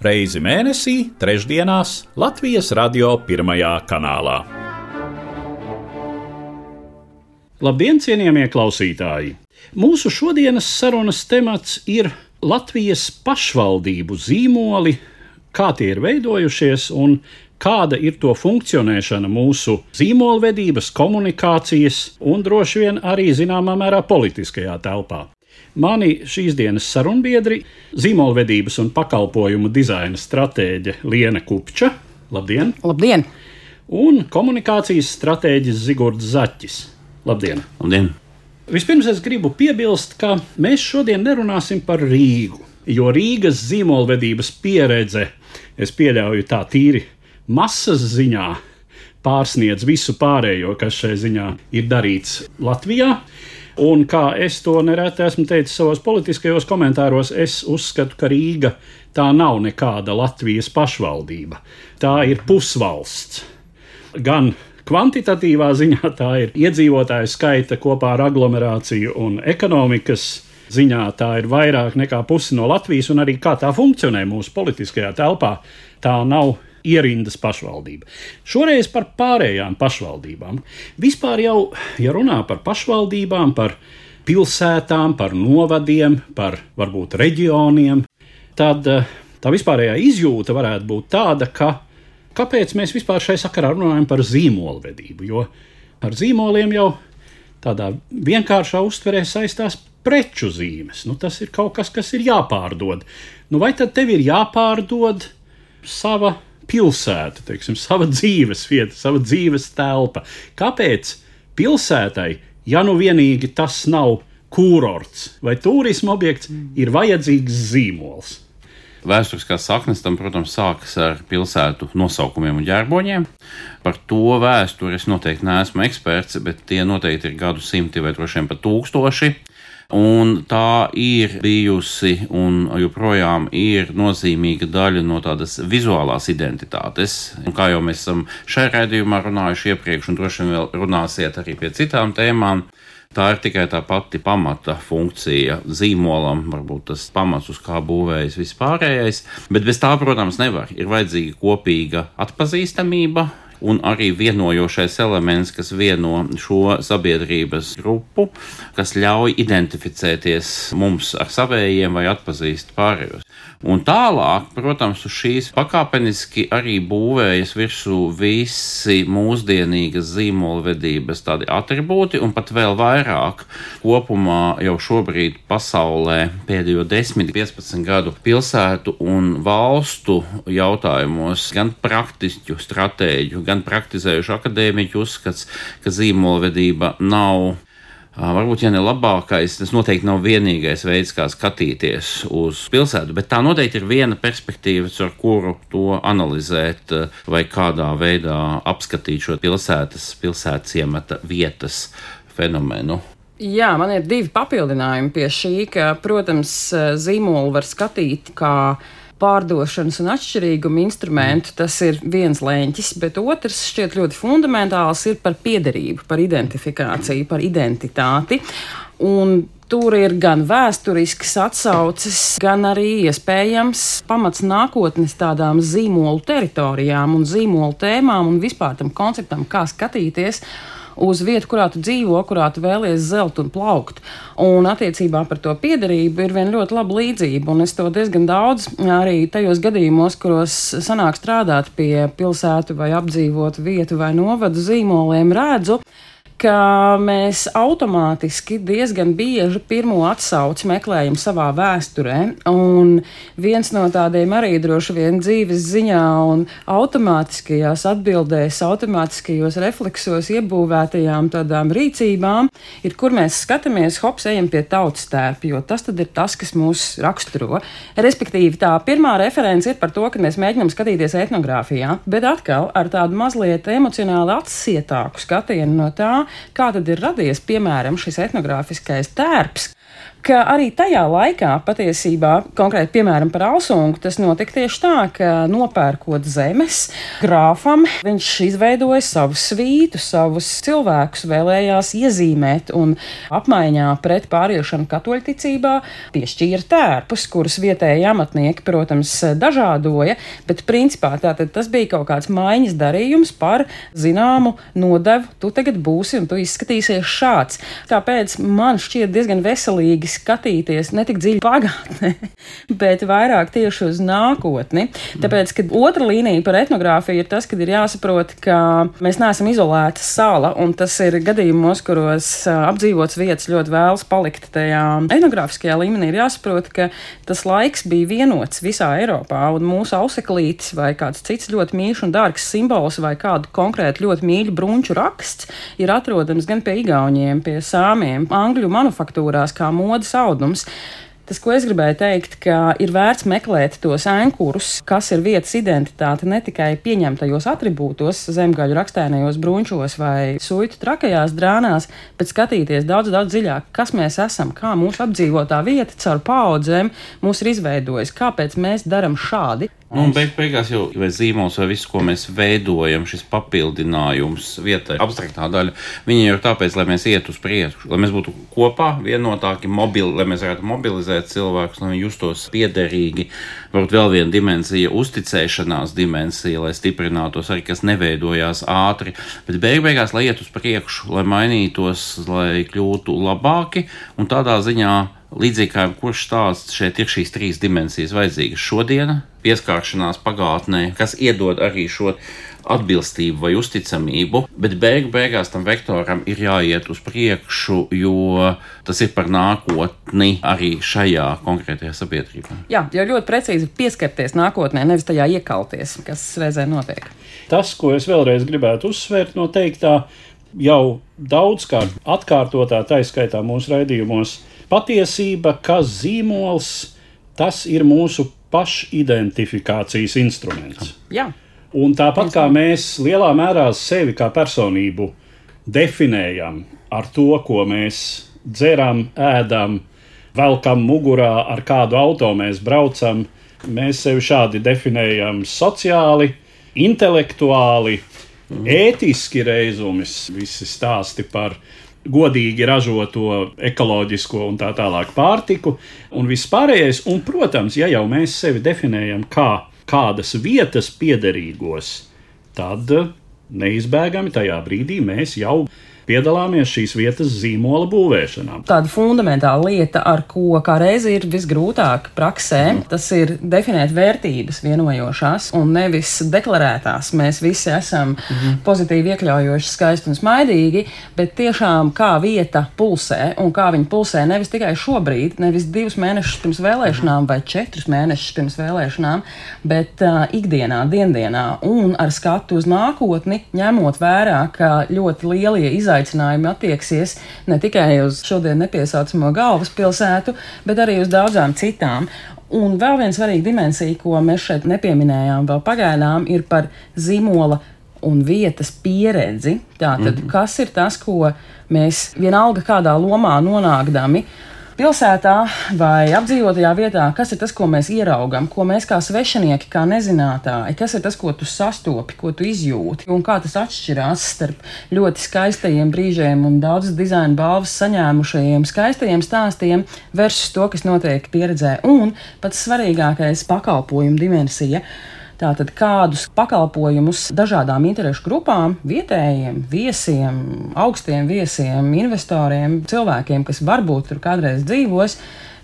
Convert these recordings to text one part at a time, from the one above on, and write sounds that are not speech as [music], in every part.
reizi mēnesī, trešdienās Latvijas radio pirmajā kanālā. Labdien, cienījamie klausītāji! Mūsu šodienas sarunas temats ir Latvijas pašvaldību zīmoli, kā tie ir veidojušies un kāda ir to funkcionēšana mūsu zīmolvedības, komunikācijas un droši vien arī zināmā mērā politiskajā telpā. Mani šīs dienas sarunbiedri - zīmolvedības un pakalpojumu dizaina stratēģe Liena Kupča. Labdien! Labdien! Un komunikācijas stratēģis Zigords Zaķis. Labdien! Labdien. Vispirms es gribu piebilst, ka mēs šodien nerunāsim par Rīgu, jo Rīgas zīmolvedības pieredze, es pieļauju tā tīri masas ziņā pārsniedz visu pārējo, kas šai ziņā ir darīts Latvijā. Un kā es to nereti esmu teicis savos politiskajos komentāros, es uzskatu, ka Rīga tā nav nekāda Latvijas pašvaldība. Tā ir pusvalsts. Gan kvantitatīvā ziņā tā ir iedzīvotāju skaita kopā ar aglomerāciju un ekonomikas ziņā tā ir vairāk nekā pusi no Latvijas, un arī kā tā funkcionē mūsu politiskajā telpā, tā nav ierindas pašvaldība. Šoreiz par pārējām pašvaldībām. Vispār jau, ja runā par pašvaldībām, par pilsētām, par novadiem, par varbūt reģioniem, tad eh, tā vispārējā izjūta varētu būt tāda, ka kāpēc mēs vispār šai sakarā runājam par zīmolvedību, jo ar zīmoliem jau tādā vienkāršā uztverē saistās preču zīmes. Nu, tas ir kaut kas, kas ir jāpārdod. Nu, vai tad tev ir jāpārdod sava pilsēta, teiksim, sava dzīves vieta, sava dzīves telpa. Kāpēc pilsētai, ja nu vienīgi tas nav kūrorts vai turisma objekts, ir vajadzīgs zīmols? Vēsturiskās saknes tam, protams, sākas ar pilsētu nosaukumiem un ģerboņiem. Par to vēsturi es noteikti neesmu eksperts, bet tie noteikti ir gadu simti vai droši vien pat tūkstoši. Un tā ir bijusi un joprojām ir nozīmīga daļa no tādas vizuālās identitātes. Un kā jau mēs esam šajā raidījumā runājuši iepriekš, un droši vien vēl runāsiet arī pie citām tēmām. Tā ir tikai tā pati pamata funkcija zīmolam, varbūt tas pamats, uz kā būvējas vispārējais. Bet bez tā, protams, nevar. Ir vajadzīga kopīga atpazīstamība, un arī vienojošais elements, kas vieno šo sabiedrības grupu, kas ļauj identificēties mums ar savējiem vai atpazīst pārējos. Un tālāk, protams, uz šīs pakāpeniski arī būvējas virsū visi mūsdienīgas zīmolvedības tādi attribūti, un pat vēl vairāk. Kopumā jau šobrīd pasaulē pēdējo 10-15 gadu pilsētu un valstu jautājumos gan praktiķu stratēģu, gan praktizējušu akadēmiķu uzskats, ka zīmolvedība nav Varbūt, ja ne labākais, tas noteikti nav vienīgais veids, kā skatīties uz pilsētu, bet tā noteikti ir viena perspektīva, ar kuru to analizēt vai kādā veidā apskatīt šo pilsētas, pilsētas iemeta vietas fenomenu. Jā, man ir divi papildinājumi pie šī, ka, protams, zīmolu var skatīt kā pārdošanas un atšķirīguma instrumentu, tas ir viens lēņķis, bet otrs šķiet ļoti fundamentāls ir par piederību, par identifikāciju, par identitāti. Un Tur ir gan vēsturisks atsauces, gan arī iespējams pamats nākotnes tādām zīmolu teritorijām un zīmolu tēmām un vispār tam konceptam, kā skatīties uz vietu, kurā tu dzīvo, kurā tu vēlies zelt un plaukt. Un attiecībā par to piederību ir viena ļoti laba līdzība, un es to diezgan daudz arī tajos gadījumos, kuros sanāk strādāt pie pilsētu vai apdzīvotu vietu vai novadu zīmoliem, redzu ka mēs automātiski diezgan bieži pirmo atsauci meklējam savā vēsturē. Un viens no tādiem arī droši vien dzīves ziņā un automātiskajās atbildēs, automātiskajos refleksos iebūvētajām tādām rīcībām ir, kur mēs skatāmies, hops, ejam pie tautas tērpa, jo tas tad ir tas, kas mūs raksturo. Respektīvi, tā pirmā reference ir par to, ka mēs mēģinām skatīties etnogrāfijā, bet atkal ar tādu mazliet emocionāli atsietāku skatienu no tā, kā tad ir radies, piemēram, šis etnogrāfiskais tērps ka arī tajā laikā patiesībā, konkrēti piemēram par Alsungu, tas notika tieši tā, ka nopērkot zemes grāfam, viņš izveidoja savu svītu, savus cilvēkus vēlējās iezīmēt un apmaiņā pret pāriešanu katoļticībā piešķīra tērpus, kurus vietēji amatnieki, protams, dažādoja, bet principā tātad tas bija kaut kāds maiņas darījums par zināmu nodevu, tu tagad būsi un tu izskatīsies šāds. Tāpēc man šķiet diezgan veselīgi skatīties ne tik dziļi pagātnē, [laughs] bet vairāk tieši uz nākotni. Tāpēc, ka otra līnija par etnogrāfiju ir tas, ka ir jāsaprot, ka mēs neesam izolēta sala, un tas ir gadījumos, kuros apdzīvots vietas ļoti vēlas palikt tajā etnogrāfiskajā līmenī. Ir jāsaprot, ka tas laiks bija vienots visā Eiropā, un mūsu auseklītis vai kāds cits ļoti mīļš un dārgs simbols vai kādu konkrētu ļoti mīļu brunču raksts ir atrodams gan pie igauņiem, pie sāmiem, angļu manufaktūrās kā modes modes audums. Tas, ko es gribēju teikt, ka ir vērts meklēt tos ankurus, kas ir vietas identitāte ne tikai pieņemtajos attribūtos, zemgaļu rakstēnajos brunčos vai suitu trakajās drānās, bet skatīties daudz, daudz dziļāk, kas mēs esam, kā mūsu apdzīvotā vieta caur paudzēm mūs ir izveidojusi, kāpēc mēs darām šādi. Nu, un beig, beigās jau vai zīmols vai viss, ko mēs veidojam, šis papildinājums vietai, abstraktā daļa, viņi jau ir tāpēc, lai mēs ietu uz priekšu, lai mēs būtu kopā, vienotāki, mobili, lai mēs varētu mobilizēt cilvēkus, lai viņi justos piederīgi. Varbūt vēl viena dimensija, uzticēšanās dimensija, lai stiprinātos arī, kas neveidojās ātri, bet beig, beigās, lai iet uz priekšu, lai mainītos, lai kļūtu labāki un tādā ziņā Līdzīgi kā kurš stāsts šeit ir šīs trīs dimensijas vajadzīgas šodiena, pieskāršanās pagātnē, kas iedod arī šo atbilstību vai uzticamību, bet beig beigās tam vektoram ir jāiet uz priekšu, jo tas ir par nākotni arī šajā konkrētajā sabiedrībā. Jā, jau ļoti precīzi pieskarties nākotnē, nevis tajā iekalties, kas reizē notiek. Tas, ko es vēlreiz gribētu uzsvērt no teiktā, jau daudzkārt atkārtotā, tā izskaitā mūsu raidījumos, patiesība, ka zīmols tas ir mūsu pašidentifikācijas instruments. Jā. Un tāpat kā mēs lielā mērā sevi kā personību definējam ar to, ko mēs dzeram, ēdam, velkam mugurā, ar kādu auto mēs braucam, mēs sevi šādi definējam sociāli, intelektuāli, mm. ētiski reizumis, visi stāsti par godīgi ražoto, ekoloģisko un tā tālāk pārtiku un vispārējais. Un, protams, ja jau mēs sevi definējam kā kādas vietas piederīgos, tad neizbēgami tajā brīdī mēs jau piedalāmies šīs vietas zīmola būvēšanā. Tāda fundamentāla lieta, ar ko kā reizi ir visgrūtāk praksē, mm. tas ir definēt vērtības vienojošās un nevis deklarētās. Mēs visi esam mm. pozitīvi iekļaujoši, skaisti un smaidīgi, bet tiešām kā vieta pulsē un kā viņa pulsē nevis tikai šobrīd, nevis divus mēnešus pirms vēlēšanām mm. vai četrus mēnešus pirms vēlēšanām, bet uh, ikdienā, diendienā un ar skatu uz nākotni, ņemot vērā, ka ļoti lielie izaicinājumi izaicinājumi attieksies ne tikai uz šodien nepiesaucamo galvaspilsētu, bet arī uz daudzām citām. Un vēl viena svarīga dimensija, ko mēs šeit nepieminējām vēl pagaidām, ir par zīmola un vietas pieredzi. Tātad, mm -hmm. kas ir tas, ko mēs vienalga kādā lomā nonākdami, pilsētā vai apdzīvotajā vietā, kas ir tas, ko mēs ieraugām, ko mēs kā svešinieki, kā nezinātāji, kas ir tas, ko tu sastopi, ko tu izjūti, un kā tas atšķirās starp ļoti skaistajiem brīžiem un daudzas dizaina balvas saņēmušajiem skaistajiem stāstiem versus to, kas notiek pieredzē. Un pats svarīgākais - pakalpojumu dimensija. Tātad kādus pakalpojumus dažādām interešu grupām, vietējiem, viesiem, augstiem viesiem, investoriem, cilvēkiem, kas varbūt tur kādreiz dzīvos,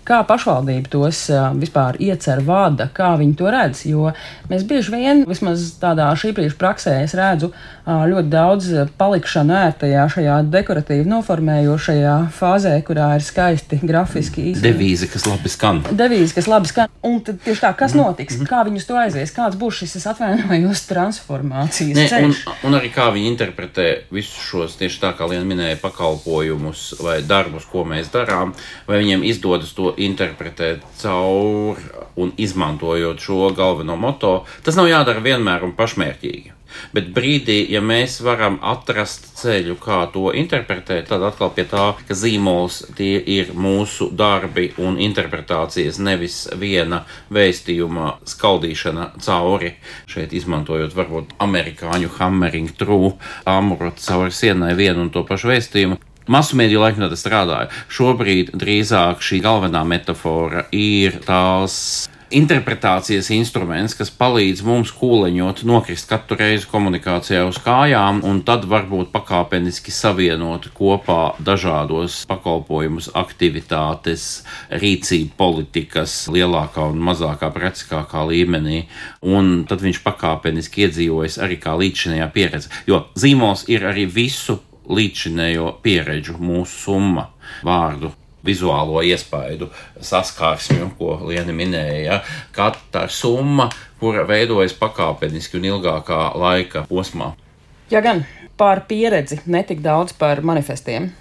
Kā pašvaldība tos vispār iecer, vada, kā viņi to redz? Jo mēs bieži vien, vismaz tādā šī brīža praksē, es redzu ļoti daudz palikšanu ērtajā, šajā dekoratīvi noformējošajā fāzē, kurā ir skaisti grafiski izdevies. Devīze, kas labi skan. Devīze, kas labi skan. Un tad tieši tā, kas notiks, kā viņus to aizies, kāds būs šis atvainojos transformācijas ne, ceļš. Un, un arī kā viņi interpretē visus šos tieši tā, kā Liena minēja, pakalpojumus vai darbus, ko mēs darām, vai viņiem izdodas to interpretēt caur un izmantojot šo galveno moto. Tas nav jādara vienmēr un pašmērķīgi. Bet brīdī, ja mēs varam atrast ceļu, kā to interpretēt, tad atkal pie tā, ka zīmols tie ir mūsu darbi un interpretācijas, nevis viena vēstījuma skaldīšana cauri. Šeit izmantojot varbūt amerikāņu hammering true, amurot cauri sienai vienu un to pašu vēstījumu. Masu mēdīju laikmetā tas strādāja. Šobrīd drīzāk šī galvenā metāfora ir tās interpretācijas instruments, kas palīdz mums kūleņot, nokrist katru reizi komunikācijā uz kājām, un tad varbūt pakāpeniski savienot kopā dažādos pakalpojumus, aktivitātes, rīcību politikas lielākā un mazākā precīzākā līmenī, un tad viņš pakāpeniski iedzīvojas arī kā līdzinājā pieredze. Jo zīmols ir arī visu līdzinējo pieredžu mūsu summa vārdu vizuālo iespaidu saskarsmi, ko Liena minēja. Katra summa, kura veidojas pakāpeniski un ilgākā laika posmā. Jā, gan par pieredzi, ne tik daudz par manifestiem.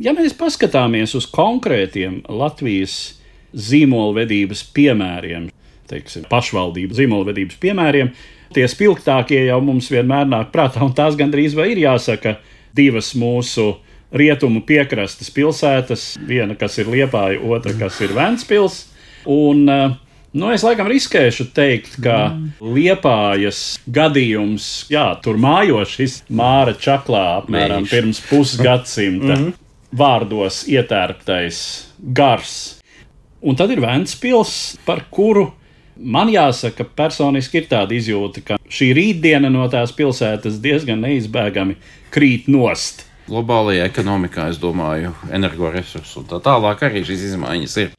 Ja mēs paskatāmies uz konkrētiem Latvijas zīmolvedības piemēriem, teiksim, pašvaldību zīmolvedības piemēriem, tie spilgtākie jau mums vienmēr nāk prātā, un tās gandrīz vai ir jāsaka divas mūsu rietumu piekrastes pilsētas, viena, kas ir Liepāja, otra, kas ir Ventspils. Un, eh, Nu, es laikam riskēšu teikt, ka mm. liepājas gadījums, jā, tur mājo šis māra čaklā apmēram Mēģis. pirms pusgadsimta mm. vārdos ietērptais gars. Un tad ir Ventspils, par kuru man jāsaka, personiski ir tāda izjūta, ka šī rītdiena no tās pilsētas diezgan neizbēgami krīt nost globālajā ekonomikā, es domāju, energoresursus un tā tālāk arī šīs izmaiņas ir.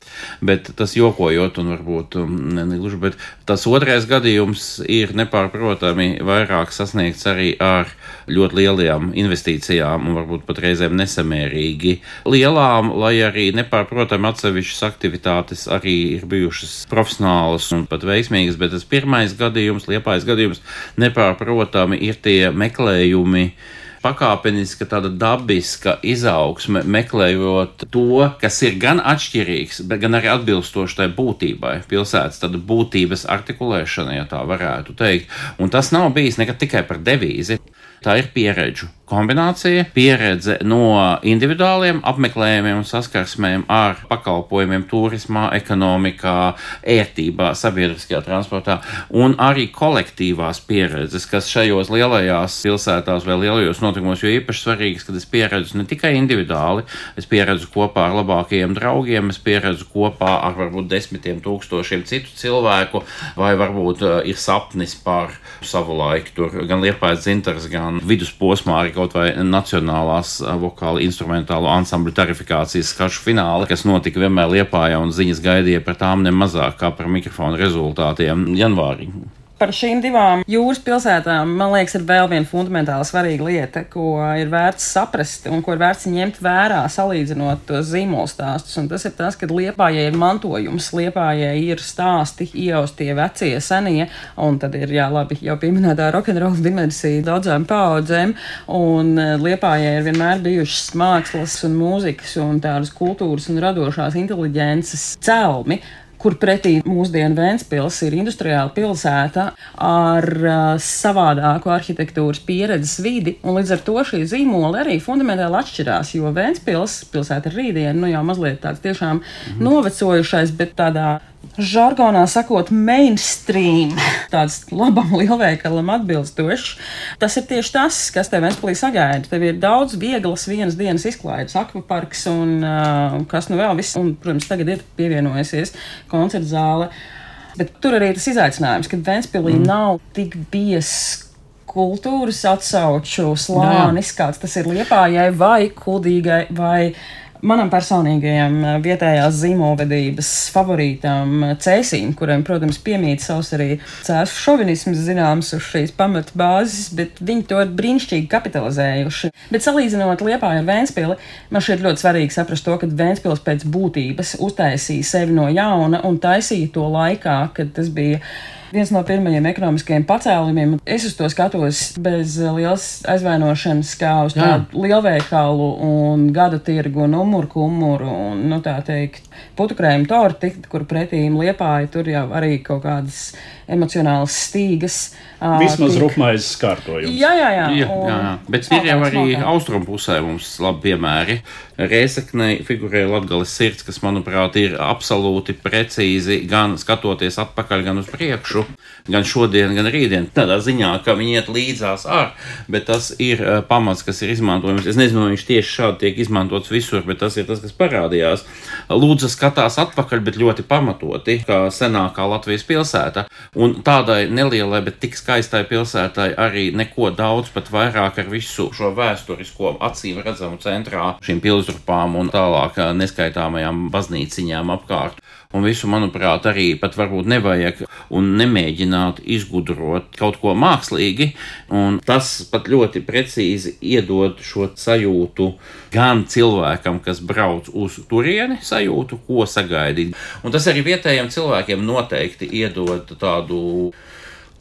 Bet tas jokojot, un varbūt um, negluži, bet tas otrais gadījums ir nepārprotami vairāk sasniegts arī ar ļoti lielajām investīcijām un varbūt pat reizēm nesamērīgi lielām, lai arī nepārprotami atsevišķas aktivitātes arī ir bijušas profesionālas un pat veiksmīgas, bet tas pirmais gadījums, liepais gadījums, nepārprotami ir tie meklējumi pakāpeniska, tāda dabiska izaugsme, meklējot to, kas ir gan atšķirīgs, bet gan arī atbilstoši tai būtībai, pilsētas būtības artikulēšana, ja tā varētu teikt. Un tas nav bijis nekad tikai par devīzi. Tā ir pieredžu kombinācija, pieredze no individuāliem apmeklējumiem un saskarsmēm ar pakalpojumiem, turismā, ekonomikā, ērtībā, sabiedriskajā transportā, un arī kolektīvās pieredzes, kas šajos lielajās pilsētās vai lielajos notikumos, jo īpaši svarīgas, kad es pieredzu ne tikai individuāli, es pieredzu kopā ar labākajiem draugiem, es pieredzu kopā ar varbūt desmitiem tūkstošiem citu cilvēku, vai varbūt uh, ir sapnis par savu laiku, tur. Gan liepais dzintars, gan vidusposmā arī kaut vai nacionālās vokāla instrumentālo ansambļu tarifikācijas skašu fināli, kas notika vienmēr Liepājā un ziņas gaidīja par tām nemazāk kā par mikrofonu rezultātiem. Janvārī par šīm divām jūras pilsētām, man liekas, ir vēl viena fundamentāli svarīga lieta, ko ir vērts saprast un ko ir vērts ņemt vērā, salīdzinot tos zīmolu stāstus. Un tas ir tas, ka liepājai ir mantojums, liepājai ir stāsti, ieaustie vecie, senie, un tad ir, jā, labi, jau pieminētā rokenrola dimensija daudzām paudzēm, un eh, liepājai ir vienmēr bijušas mākslas un mūzikas un tādas kultūras un radošās inteliģences celmi kur pretī mūsdienu Vēnspils ir industriāla pilsēta ar uh, savādāku arhitektūras pieredzes vidi, un līdz ar to šī zīmola arī fundamentāli atšķirās, jo Vēnspils pilsēta ar rītdienu, nu jau mazliet tāds tiešām mm. novecojušais, bet tādā žargonā sakot, mainstream, [laughs] tāds labam lielveikalam atbilstošs. Tas ir tieši tas, kas tev Ventspīlī sagaida. Tev ir daudz vieglas vienas dienas izklaides, akvaparks un uh, kas nu vēl viss, un, protams, tagad ir pievienojusies koncerta zāle. Bet tur arī tas izaicinājums, ka Ventspīlī mm. nav tik biezs kultūras atsauču slānis, kāds tas ir liepājai vai kudīgai vai manam personīgajam vietējās zīmolvedības favorītam Cēsīm, kuriem, protams, piemīt savs arī cēsu šovinisms zināms uz šīs pamata bāzes, bet viņi to ir brīnišķīgi kapitalizējuši. Bet salīdzinot Liepāju ar Vēnspili, man šķiet ļoti svarīgi saprast to, ka Vēnspils pēc būtības uztaisīja sevi no jauna un taisīja to laikā, kad tas bija viens no pirmajiem ekonomiskajiem pacēlumiem. Es uz to skatos bez lielas aizvainošanas, kā uz tādu lielveikalu un gada tirgu un umuru kumuru un, nu, tā teikt, putukrējumu torti, kur pretīm liepāja tur jau arī kaut kādas emocionālas stīgas. Vismaz rupmais skārtojums. Jā, jā, jā. jā, jā, jā. Bet ir jau arī austrumu pusē mums labi piemēri. Reizeknei figurē Latgales sirds, kas, manuprāt, ir absolūti precīzi gan skatoties atpakaļ, gan uz priekšu, gan šodien, gan rītdien. Tādā ziņā, ka viņi iet līdzās ar, bet tas ir uh, pamats, kas ir izmantojams. Es nezinu, vai viņš tieši šādi tiek izmantots visur, bet tas ir tas, kas parādījās. Lūdzu, skatās atpakaļ, bet ļoti pamatoti, kā senākā Latvijas pilsēta. Un tādai nelielai, bet tik skaistai pilsētai arī neko daudz, pat vairāk ar visu šo vēsturisko acīm redzamu centrā, šīm pilsrupām un tālāk neskaitāmajām baznīciņām apkārt. Un visu, manuprāt, arī pat varbūt nevajag un nemēģināt izgudrot kaut ko mākslīgi. Un tas pat ļoti precīzi iedod šo sajūtu gan cilvēkam, kas brauc uz turieni, sajūtu, ko sagaidīt. Un tas arī vietējiem cilvēkiem noteikti iedod tādu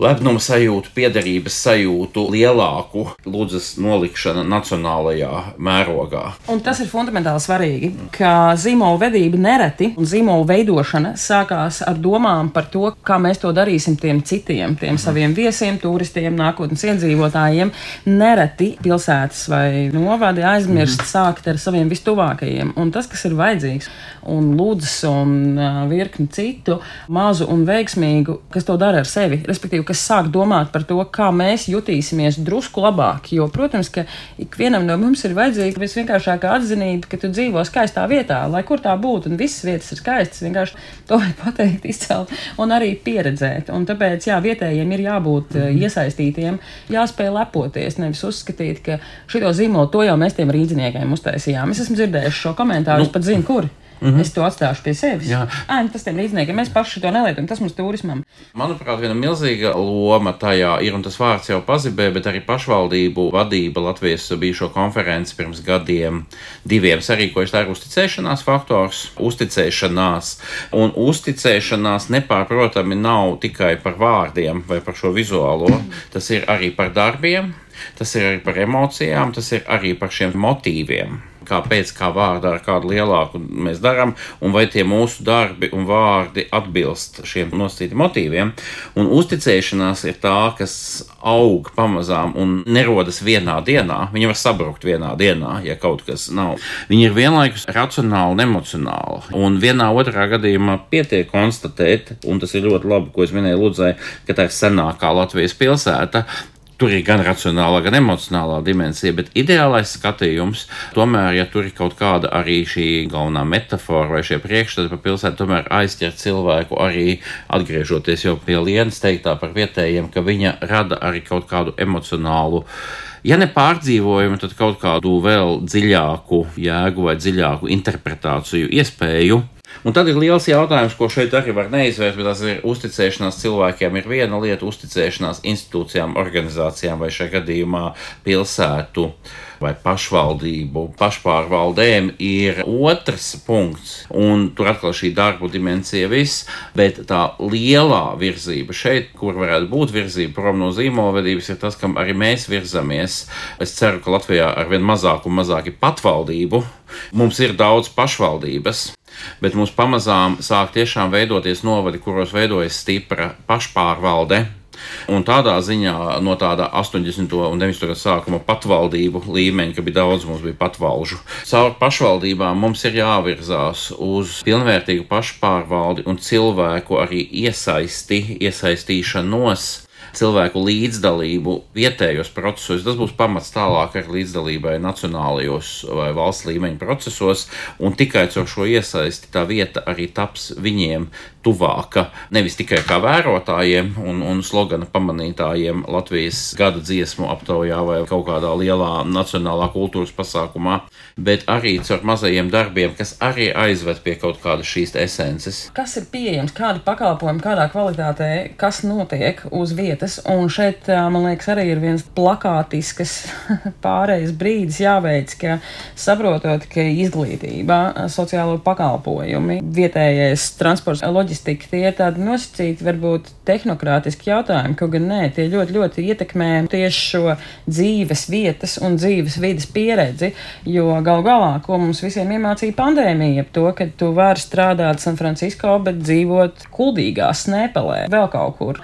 lepnuma sajūtu, piederības sajūtu, lielāku lūdzas nolikšana nacionālajā mērogā. Un tas ir fundamentāli svarīgi, ka zīmola vedība nereti un zīmola veidošana sākās ar domām par to, kā mēs to darīsim tiem citiem, tiem saviem viesiem, turistiem, nākotnes iedzīvotājiem. Nereti pilsētas vai novadi aizmirst mm sākt ar saviem vistuvākajiem. Un tas, kas ir vajadzīgs, un lūdzas un virkni citu mazu un veiksmīgu, kas to dara ar sevi, respektīvi, kas sāk domāt par to, kā mēs jutīsimies drusku labāk. Jo, protams, ka ikvienam no mums ir vajadzīga visvienkāršākā atzinība, ka tu dzīvo skaistā vietā, lai kur tā būtu, un visas vietas ir skaistas. Vienkārši to vajag pateikt, izcelt un arī pieredzēt. Un tāpēc, jā, vietējiem ir jābūt mm -hmm. iesaistītiem, jāspēj lepoties, nevis uzskatīt, ka šito zīmolu to jau mēs tiem rīdziniekiem uztaisījām. Es esmu dzirdējis šo komentāru, nu, es pat zinu, kuri. Mm -hmm. Es to atstāšu pie sevis. Jā, Ai, nu, tas ir līdznieki. Mēs paši to nelietojam. Tas mums turismam. Manuprāt, viena milzīga loma tajā ir, un tas vārds jau pazibē, bet arī pašvaldību vadība Latvijas bijušo konferenci pirms gadiem diviem sarīkojas. Tā ir uzticēšanās faktors, uzticēšanās. Un uzticēšanās nepārprotami nav tikai par vārdiem vai par šo vizuālo, tas ir arī par darbiem. Tas ir arī par emocijām, tas ir arī par šiem motīviem kāpēc, kā vārdā ar kādu lielāku mēs darām, un vai tie mūsu darbi un vārdi atbilst šiem nosacītiem motīviem. Un uzticēšanās ir tā, kas aug pamazām un nerodas vienā dienā. Viņa var sabrukt vienā dienā, ja kaut kas nav. Viņa ir vienlaikus racionāla un emocionāla. Un vienā otrā gadījumā pietiek konstatēt, un tas ir ļoti labi, ko es minēju Ludzai, ka tā ir senākā Latvijas pilsēta, Tur ir gan racionālā, gan emocionālā dimensija, bet ideālais skatījums tomēr, ja tur ir kaut kāda arī šī galvenā metāfora vai šie priekšstati par pilsētu, tomēr aizķer cilvēku arī atgriežoties jau pie Lienas teiktā par vietējiem, ka viņa rada arī kaut kādu emocionālu ja ne pārdzīvojumu, tad kaut kādu vēl dziļāku jēgu vai dziļāku interpretāciju iespēju. Un tad ir liels jautājums, ko šeit arī var neizvērst, bet tas ir uzticēšanās cilvēkiem. Ir viena lieta, uzticēšanās institūcijām, organizācijām vai šajā gadījumā pilsētu vai pašvaldību, pašpārvaldēm ir otrs punkts. Un tur atkal šī darbu dimensija viss, bet tā lielā virzība šeit, kur varētu būt virzība prom no zīmolvedības, ir tas, kam arī mēs virzamies. Es ceru, ka Latvijā arvien mazāk un mazāk ir patvaldību. Mums ir daudz pašvaldības, bet mums pamazām sāk tiešām veidoties novadi, kuros veidojas stipra pašpārvalde. Un tādā ziņā no tāda 80. un 90. sākuma patvaldību līmeņa, ka bija daudz mums bija patvalžu, caur pašvaldībām mums ir jāvirzās uz pilnvērtīgu pašpārvaldi un cilvēku arī iesaisti, iesaistīšanos cilvēku līdzdalību vietējos procesos. Tas būs pamats tālāk ar līdzdalībai nacionālajos vai valsts līmeņa procesos, un tikai caur šo iesaisti tā vieta arī taps viņiem tuvāka nevis tikai kā vērotājiem un, un slogana pamanītājiem Latvijas gada dziesmu aptaujā vai kaut kādā lielā nacionālā kultūras pasākumā, bet arī caur mazajiem darbiem, kas arī aizved pie kaut kādas šīs esences. Kas ir pieejams, kādi pakalpojumi, kādā kvalitātē, kas notiek uz vietas, un šeit, man liekas, arī ir viens plakātisks [laughs] pārējais brīdis jāveic, ka saprotot, ka izglītība, sociālo pakalpojumi, vietējais transports, loģistika, loģistika, tie ir tādi nosacīti, varbūt tehnokrātiski jautājumi, kaut gan nē, tie ļoti, ļoti ietekmē tieši šo dzīves vietas un dzīves vidas pieredzi, jo gal galā, ko mums visiem iemācīja pandēmija, to, ka tu vari strādāt San Francisco, bet dzīvot kuldīgā, Snēpelē, vēl kaut kur.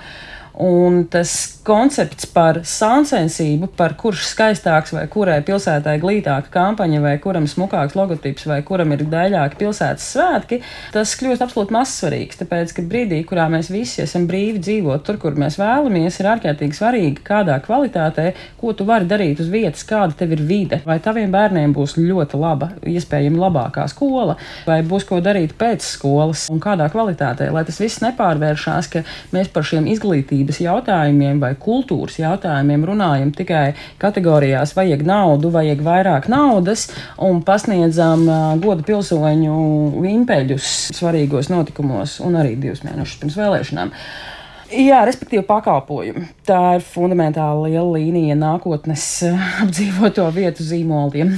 Un tas koncepts par sāncensību, par kurš skaistāks vai kurai pilsētai glītāka kampaņa, vai kuram smukāks logotips, vai kuram ir daļāki pilsētas svētki, tas kļūst absolūti mazsvarīgs. Tāpēc, ka brīdī, kurā mēs visi esam brīvi dzīvot tur, kur mēs vēlamies, ir ārkārtīgi svarīgi, kādā kvalitātē, ko tu vari darīt uz vietas, kāda tev ir vide. Vai taviem bērniem būs ļoti laba, iespējami labākā skola, vai būs ko darīt pēc skolas, un kādā kvalitātē, lai tas viss nepārvēršās, ka mēs par šiem izglītības sabiedrības jautājumiem vai kultūras jautājumiem runājam tikai kategorijās, vajag naudu, vajag vairāk naudas un pasniedzam godu pilsoņu impeļus svarīgos notikumos un arī divus mēnešus pirms vēlēšanām. Jā, respektīvi, pakalpojumi. Tā ir fundamentāli liela līnija nākotnes apdzīvoto vietu zīmoliem.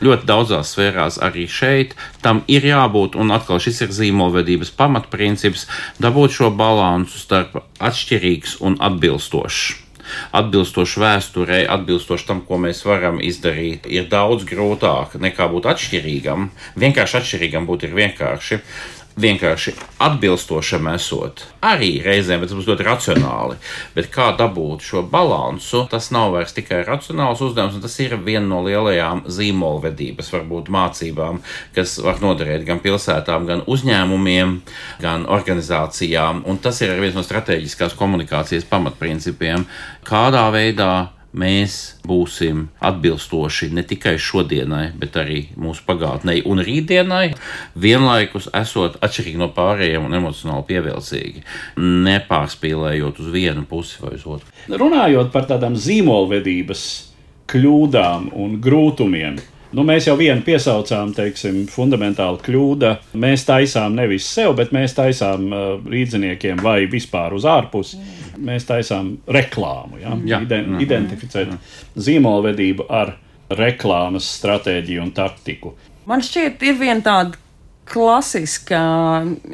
Ļoti daudzās sfērās arī šeit tam ir jābūt, un atkal šis ir zīmolvedības pamatprincips, dabūt šo balansu starp atšķirīgs un atbilstošs atbilstoši vēsturei, atbilstoši tam, ko mēs varam izdarīt, ir daudz grūtāk nekā būt atšķirīgam. Vienkārši atšķirīgam būt ir vienkārši vienkārši atbilstošam esot. Arī reizēm tas būs ļoti racionāli, bet kā dabūt šo balansu, tas nav vairs tikai racionāls uzdevums, un tas ir viena no lielajām zīmolvedības, varbūt mācībām, kas var noderēt gan pilsētām, gan uzņēmumiem, gan organizācijām, un tas ir viens no strateģiskās komunikācijas pamatprincipiem, kādā veidā mēs būsim atbilstoši ne tikai šodienai, bet arī mūsu pagātnei un rītdienai, vienlaikus esot atšķirīgi no pārējiem un emocionāli pievilcīgi, nepārspīlējot uz vienu pusi vai uz otru. Runājot par tādām zīmolvedības kļūdām un grūtumiem, Nu, mēs jau vienu piesaucām, teiksim, fundamentāli kļūda. Mēs taisām nevis sev, bet mēs taisām uh, rīdziniekiem vai vispār uz ārpusi. Mēs taisām reklāmu, ja? Jā. Iden, mm. identificēt zīmolvedību ar reklāmas stratēģiju un taktiku. Man šķiet, ir viena tāda klasiskā,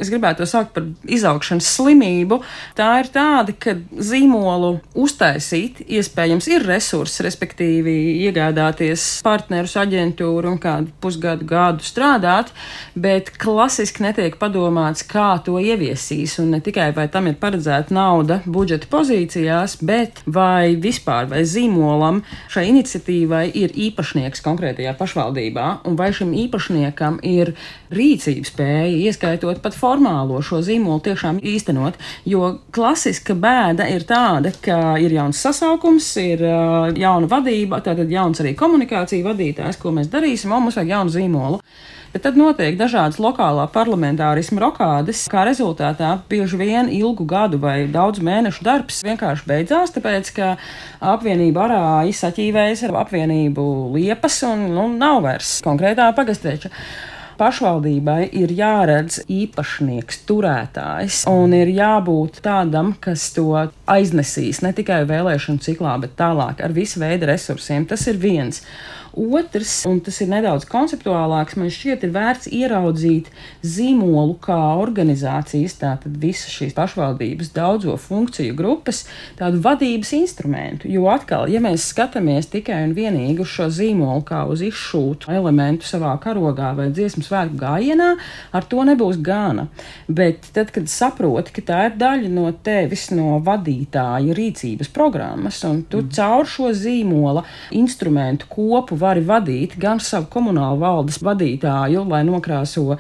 es gribētu to saukt par izaugšanas slimību, tā ir tāda, ka zīmolu uztaisīt iespējams ir resursi, respektīvi iegādāties partnerus, aģentūru un kādu pusgadu gadu strādāt, bet klasiski netiek padomāts, kā to ieviesīs, un ne tikai vai tam ir paredzēta nauda budžeta pozīcijās, bet vai vispār vai zīmolam šai iniciatīvai ir īpašnieks konkrētajā pašvaldībā, un vai šim īpašniekam ir rīcības spēja, ieskaitot pat formālo šo zīmolu, tiešām īstenot. Jo klasiska bēda ir tāda, ka ir jauns sasaukums, ir uh, jauna vadība, tātad jauns arī komunikācija vadītājs, ko mēs darīsim, un mums vajag jaunu zīmolu. Bet tad notiek dažādas lokālā parlamentārisma rokādes, kā rezultātā bieži vien ilgu gadu vai daudzu mēnešu darbs vienkārši beidzās, tāpēc ka apvienība arā izsaķīvējas ar apvienību liepas un nu, nav vairs konkrētā pagastreča pašvaldībai ir jāredz īpašnieks, turētājs, un ir jābūt tādam, kas to aiznesīs ne tikai vēlēšanu ciklā, bet tālāk ar visu veidu resursiem. Tas ir viens. Otrs, un tas ir nedaudz konceptuālāks, man šķiet, ir vērts ieraudzīt zīmolu kā organizācijas, tātad visas šīs pašvaldības daudzo funkciju grupas, tādu vadības instrumentu. Jo atkal, ja mēs skatāmies tikai un vienīgi uz šo zīmolu kā uz izšūtu elementu savā karogā vai dziesmu svētku gājienā, ar to nebūs gana. Bet tad, kad saproti, ka tā ir daļa no tevis, no vadītāja rīcības programmas, un tu mm. caur šo zīmola instrumentu kopu vari vadīt gan savu komunālu valdes vadītāju, lai nokrāso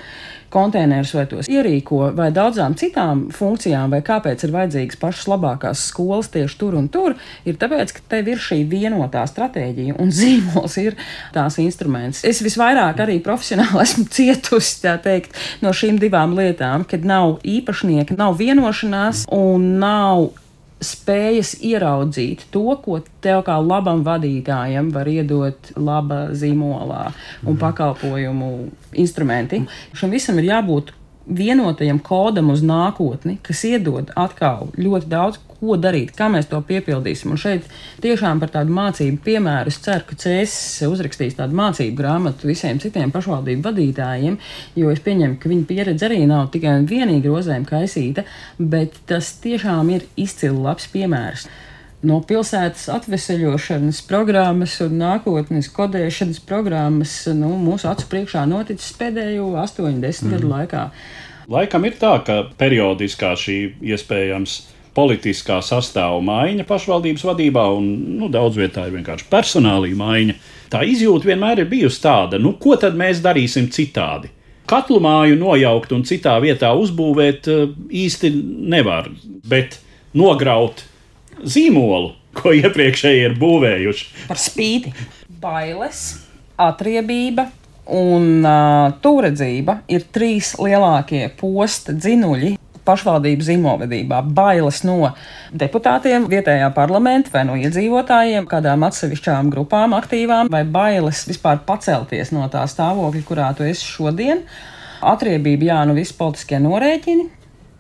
konteinerus vai tos ierīko, vai daudzām citām funkcijām, vai kāpēc ir vajadzīgas pašas labākās skolas tieši tur un tur, ir tāpēc, ka tev ir šī vienotā stratēģija un [laughs] zīmols ir tās instruments. Es visvairāk arī profesionāli [laughs] esmu cietusi, tā teikt, no šīm divām lietām, kad nav īpašnieka, nav vienošanās un nav spējas ieraudzīt to, ko tev kā labam vadītājam var iedot laba zīmolā un mhm. pakalpojumu instrumenti. Šim visam ir jābūt vienotajam kodam uz nākotni, kas iedod atkal ļoti daudz, ko darīt, kā mēs to piepildīsim. Un šeit tiešām par tādu mācību piemēru es ceru, ka CS uzrakstīs tādu mācību grāmatu visiem citiem pašvaldību vadītājiem, jo es pieņemu, ka viņa pieredze arī nav tikai un vienīgi rozēm kaisīta, bet tas tiešām ir izcili labs piemērs no pilsētas atveseļošanas programmas un nākotnes kodēšanas programmas nu, mūsu acu priekšā noticis pēdējo 80 mm. gadu laikā. Laikam ir tā, ka periodiskā šī iespējams politiskā sastāva maiņa pašvaldības vadībā, un nu, daudz vietā ir vienkārši personālī maiņa. Tā izjūta vienmēr ir bijusi tāda, nu, ko tad mēs darīsim citādi. Katlu māju nojaukt un citā vietā uzbūvēt eh, īsti nevar, bet nograut zīmolu, ko iepriekšēji ir būvējuši. Par spīti bailes, atriebība un uh, tūredzība ir trīs lielākie posta dzinuļi pašvaldību zīmolvedībā, bailes no deputātiem, vietējā parlamenta vai no iedzīvotājiem, kādām atsevišķām grupām aktīvām, vai bailes vispār pacelties no tā stāvokļa, kurā tu esi šodien. Atriebība, jā, nu visi politiskie norēķini,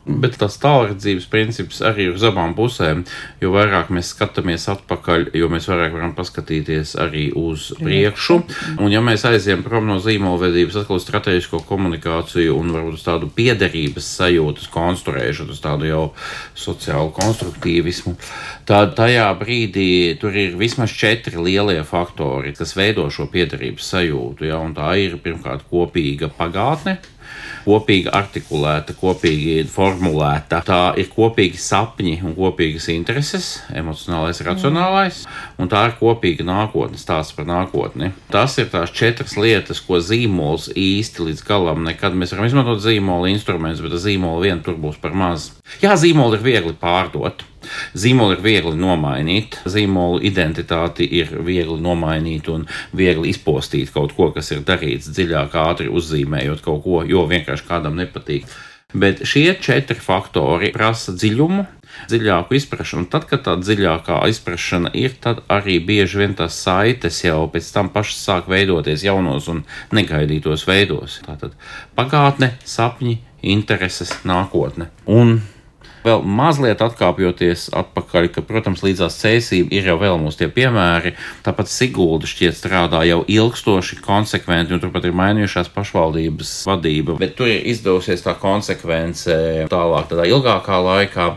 Bet tas tālredzības princips arī uz abām pusēm. Jo vairāk mēs skatāmies atpakaļ, jo mēs vairāk varam paskatīties arī uz priekšu. Un, ja mēs aizējām prom no zīmolvedības, atkal uz strateģisko komunikāciju un varbūt uz tādu piederības sajūtas konstruēšanu, uz tādu jau sociālu konstruktīvismu, tad tajā brīdī tur ir vismaz četri lielie faktori, kas veido šo piederības sajūtu. Ja? Un tā ir pirmkārt kopīga pagātne kopīgi artikulēta, kopīgi formulēta. Tā ir kopīgi sapņi un kopīgas intereses, emocionālais, racionālais, un tā ir kopīga nākotne, stāsts par nākotni. Tas ir tās četras lietas, ko zīmols īsti līdz galam nekad mēs varam izmantot zīmola instrumentus, bet zīmola vien tur būs par maz. Jā, zīmoli ir viegli pārdot. Zīmolu ir viegli nomainīt, zīmolu identitāti ir viegli nomainīt un viegli izpostīt kaut ko, kas ir darīts dziļāk, ātri uzzīmējot kaut ko, jo vienkārši kādam nepatīk. Bet šie četri faktori prasa dziļumu, dziļāku izpratni. Tad, kad tā dziļākā izpratne ir, tad arī bieži vien tās saites jau pēc tam pašas sāk veidoties jaunos un negaidītos veidos. Tātad pagātne, sapņi, intereses, nākotne. Un Vēl mazliet atkāpjoties atpakaļ, ka, protams, līdzās cēsība ir jau vēl mums tie piemēri. Tāpat Sigulda šķiet strādā jau ilgstoši, konsekventi, un turpat ir mainījušās pašvaldības vadība. Bet tur ir izdevusies tā konsekvence tālāk, tādā ilgākā laikā.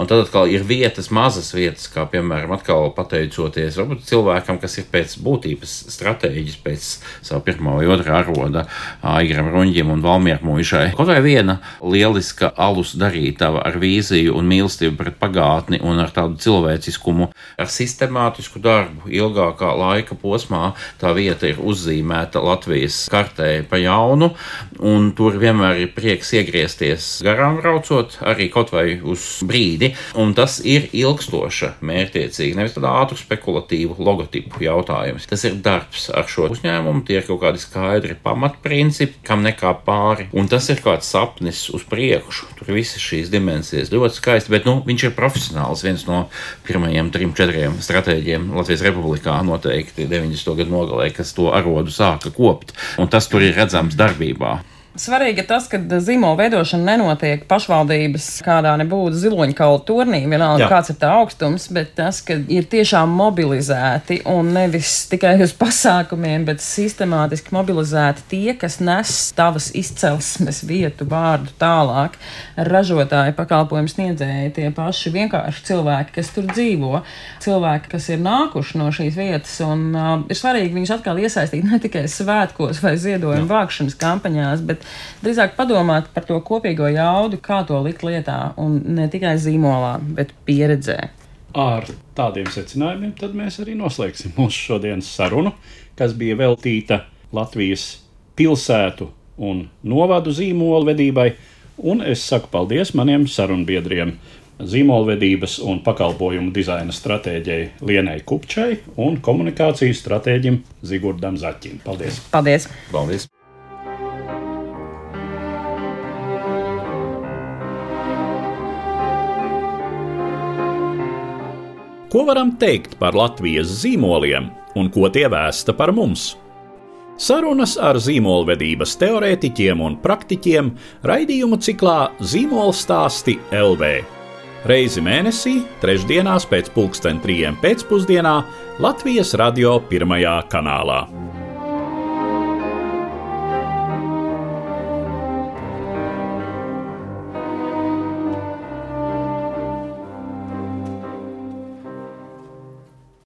Un tad atkal ir vietas, mazas vietas, kā piemēram, atkal pateicoties varbūt cilvēkam, kas ir pēc būtības stratēģis, pēc savu pirmā vai otrā aroda, Aigram Runģim un Valmieru Mūžai. Kaut vai viena lieliska alus darītava ar vīziju un mīlestību pret pagātni un ar tādu cilvēciskumu, ar sistemātisku darbu ilgākā laika posmā, tā vieta ir uzzīmēta Latvijas kartē pa jaunu, un tur vienmēr ir prieks iegriezties garām braucot, arī kaut vai uz brīdi un tas ir ilgstoša, mērķiecīga, nevis tāda ātrā spekulatīva logotipu jautājums. Tas ir darbs ar šo uzņēmumu, tie ir kaut kādi skaidri pamatprincipi, kam nekā pāri, un tas ir kāds sapnis uz priekšu. Tur visas šīs dimensijas ļoti skaisti, bet nu, viņš ir profesionāls, viens no pirmajiem trim, četriem stratēģiem Latvijas Republikā noteikti 90. gadu nogalē, kas to arodu sāka kopt, un tas tur ir redzams darbībā. Svarīgi tas, ka zīmola veidošana nenotiek pašvaldības kādā nebūtu ziloņkaula turnī, vienalga Jā. kāds ir tā augstums, bet tas, ka ir tiešām mobilizēti un nevis tikai uz pasākumiem, bet sistemātiski mobilizēti tie, kas nes tavas izcelsmes vietu vārdu tālāk. Ražotāji, pakalpojumu sniedzēji, tie paši vienkārši cilvēki, kas tur dzīvo, cilvēki, kas ir nākuši no šīs vietas, un uh, ir svarīgi viņus atkal iesaistīt ne tikai svētkos vai ziedojumu vākšanas kampaņās, bet drīzāk padomāt par to kopīgo jaudu, kā to likt lietā, un ne tikai zīmolā, bet pieredzē. Ar tādiem secinājumiem mēs arī noslēgsim mūsu šodienas sarunu, kas bija veltīta Latvijas pilsētu un novadu zīmolu vedībai. Un es saku paldies maniem sarunbiedriem, zīmolvedības un pakalpojumu dizaina stratēģijai Lienai Kupčai un komunikācijas stratēģim Zigurdam Zaķim. Paldies! Paldies! Paldies. Ko varam teikt par Latvijas zīmoliem un ko tie vēsta par mums? Sarunas ar zīmolvedības teorētiķiem un praktiķiem raidījumu ciklā Zīmola stāsti LV. Reizi mēnesī, trešdienās pēc pulksten trijiem pēcpusdienā Latvijas radio pirmajā kanālā.